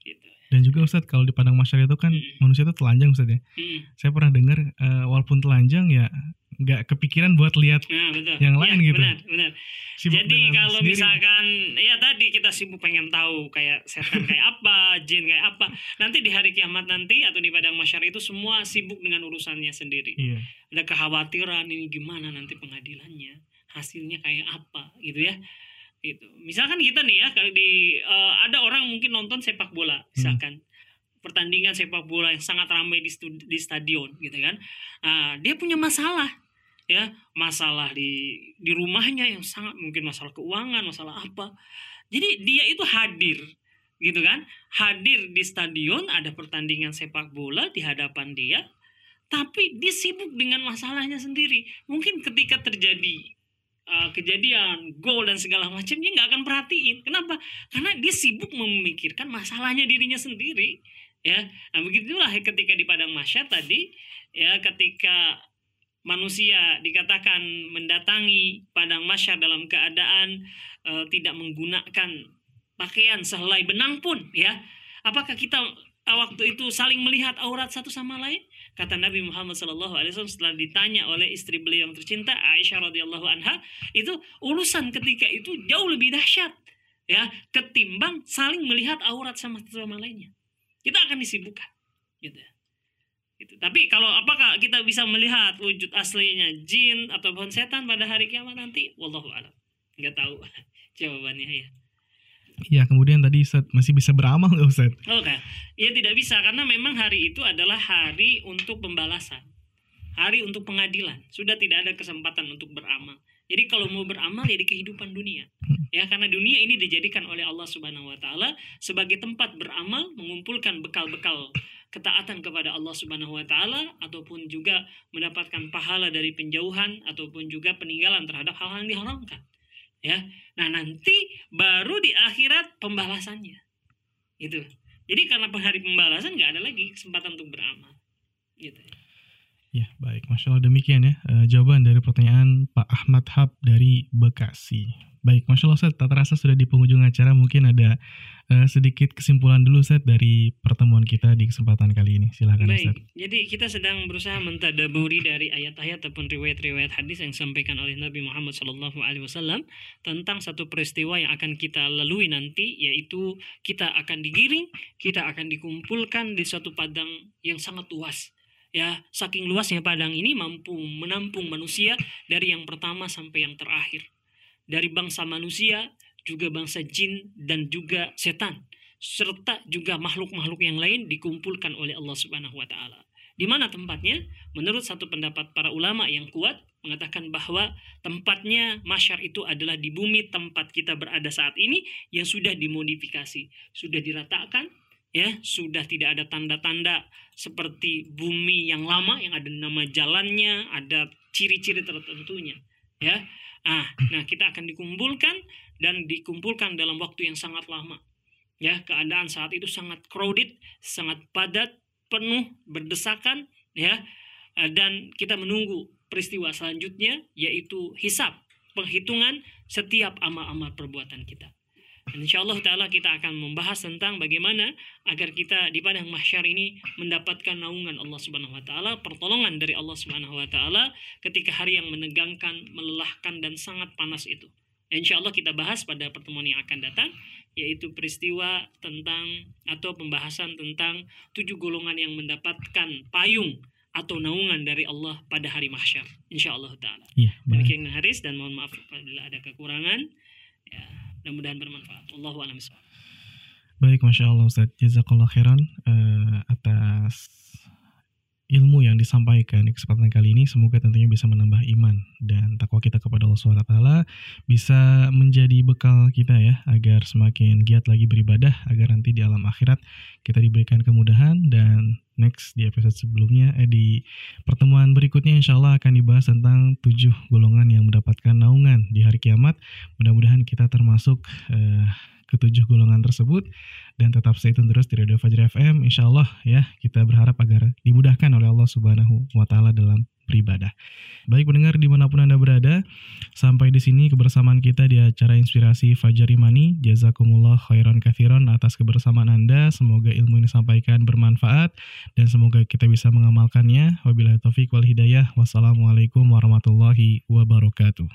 S2: gitu
S1: Dan juga Ustadz kalau di padang mahsyar itu kan
S2: Hmm.
S1: manusia itu telanjang Ustadz ya.
S2: Mm.
S1: Saya pernah dengar eh, walaupun telanjang ya nggak kepikiran buat lihat
S2: nah betul
S1: Yang
S2: Ya,
S1: lain gitu.
S2: benar benar
S1: sibuk
S2: jadi kalau
S1: sendiri.
S2: misalkan ya tadi kita sibuk pengen tahu kayak setan kayak apa jin kayak apa nanti di hari kiamat nanti atau di padang masyar itu semua sibuk dengan urusannya sendiri
S1: Iya.
S2: ada kekhawatiran ini gimana nanti pengadilannya hasilnya kayak apa gitu ya gitu misalkan kita nih ya kalau di eh, ada orang mungkin nonton sepak bola misalkan. Pertandingan sepak bola yang sangat ramai di, stu- di stadion gitu kan. Nah, dia punya masalah ya. Masalah di di rumahnya yang sangat mungkin masalah keuangan masalah apa. Jadi dia itu hadir gitu kan. Hadir di stadion ada pertandingan sepak bola di hadapan dia tapi dia sibuk dengan masalahnya sendiri. Mungkin ketika terjadi uh, kejadian gol dan segala macam dia nggak akan perhatiin. Kenapa? Karena dia sibuk memikirkan masalahnya dirinya sendiri ya. Nah begitulah ketika di padang masyar tadi ya ketika manusia dikatakan mendatangi padang masyar dalam keadaan eh, tidak menggunakan pakaian sehelai benang pun ya. Apakah kita waktu itu saling melihat aurat satu sama lain kata Nabi Muhammad SAW setelah ditanya oleh istri beliau yang tercinta Aisyah radhiyallahu anha itu urusan ketika itu jauh lebih dahsyat ya ketimbang saling melihat aurat sama sama lainnya kita akan disibukkan gitu Gitu. Tapi kalau apakah kita bisa melihat wujud aslinya jin ataupun setan pada hari kiamat nanti? Wallahu a'lam. Nggak tahu jawabannya ya.
S1: Iya, kemudian tadi Ustadz masih bisa beramal nggak Ustadz?
S2: Oke, ya tidak bisa karena memang hari itu adalah hari untuk pembalasan, hari untuk pengadilan. Sudah tidak ada kesempatan untuk beramal. Jadi kalau mau beramal ya di kehidupan dunia, ya karena dunia ini dijadikan oleh Allah Subhanahu Wa Taala sebagai tempat beramal, mengumpulkan bekal-bekal ketaatan kepada Allah Subhanahu Wa Taala ataupun juga mendapatkan pahala dari penjauhan ataupun juga peninggalan terhadap hal-hal yang diharamkan. Ya, nah nanti baru di akhirat pembalasannya. Itu jadi karena hari pembalasan nggak ada lagi kesempatan untuk beramal. Gitu
S1: Ya, baik. Masya Allah demikian ya eh, jawaban dari pertanyaan Pak Ahmad Hab dari Bekasi. Baik, Masya Allah Ustadz, tak terasa sudah di penghujung acara. Mungkin ada eh, sedikit kesimpulan dulu Ustadz dari pertemuan kita di kesempatan kali ini. Silakan
S2: baik
S1: Ustadz.
S2: jadi kita sedang berusaha mentadaburi dari ayat-ayat ataupun riwayat-riwayat hadis yang disampaikan oleh Nabi Muhammad Wasallam tentang satu peristiwa yang akan kita lalui nanti yaitu kita akan digiring kita akan dikumpulkan di suatu padang yang sangat luas ya saking luasnya padang ini mampu menampung manusia dari yang pertama sampai yang terakhir dari bangsa manusia juga bangsa jin dan juga setan serta juga makhluk-makhluk yang lain dikumpulkan oleh Allah Subhanahu wa taala. Di mana tempatnya? Menurut satu pendapat para ulama yang kuat mengatakan bahwa tempatnya masyar itu adalah di bumi tempat kita berada saat ini yang sudah dimodifikasi, sudah diratakan, ya, sudah tidak ada tanda-tanda seperti bumi yang lama yang ada nama jalannya, ada ciri-ciri tertentunya, ya. Ah, nah kita akan dikumpulkan dan dikumpulkan dalam waktu yang sangat lama ya keadaan saat itu sangat crowded, sangat padat, penuh, berdesakan ya eh, dan kita menunggu peristiwa selanjutnya yaitu hisab, penghitungan setiap amal-amal perbuatan kita. Dan insya Allah Ta'ala kita akan membahas tentang bagaimana agar kita di padang mahsyar ini mendapatkan naungan Allah Subhanahu Wa Ta'ala, pertolongan dari Allah Subhanahu Wa Ta'ala ketika hari yang menegangkan, melelahkan dan sangat panas itu. Insya Allah kita bahas pada pertemuan yang akan datang yaitu peristiwa tentang atau pembahasan tentang tujuh golongan yang mendapatkan payung atau naungan dari Allah pada hari mahsyar. Insya Allah Ta'ala.
S1: Baik.
S2: Demikian Haris dan mohon maaf apabila ada kekurangan. Ya, mudah-mudahan bermanfaat. Allahu a'lam.
S1: Baik, Masya Allah Ustaz. Jazakallah khairan eh, atas ilmu yang disampaikan di kesempatan kali ini semoga tentunya bisa menambah iman dan takwa kita kepada Allah SWT bisa menjadi bekal kita ya agar semakin giat lagi beribadah agar nanti di alam akhirat kita diberikan kemudahan dan next di episode sebelumnya eh di pertemuan berikutnya insya Allah akan dibahas tentang tujuh golongan yang mendapatkan naungan di hari kiamat. Mudah-mudahan kita termasuk eh, ketujuh golongan tersebut. Dan tetap stay tune terus di Radio Fajar FM insya Allah ya kita berharap agar dimudahkan oleh Allah Subhanahu wa taala dalam beribadah. Baik pendengar di mana pun anda berada, sampai di sini kebersamaan kita di acara inspirasi Fajar Imani. Jazakumullah khairan kathiron atas kebersamaan anda. Semoga ilmu ini disampaikan bermanfaat dan semoga kita bisa mengamalkannya. Wabillahi taufik wal hidayah. Wassalamualaikum warahmatullahi wabarakatuh.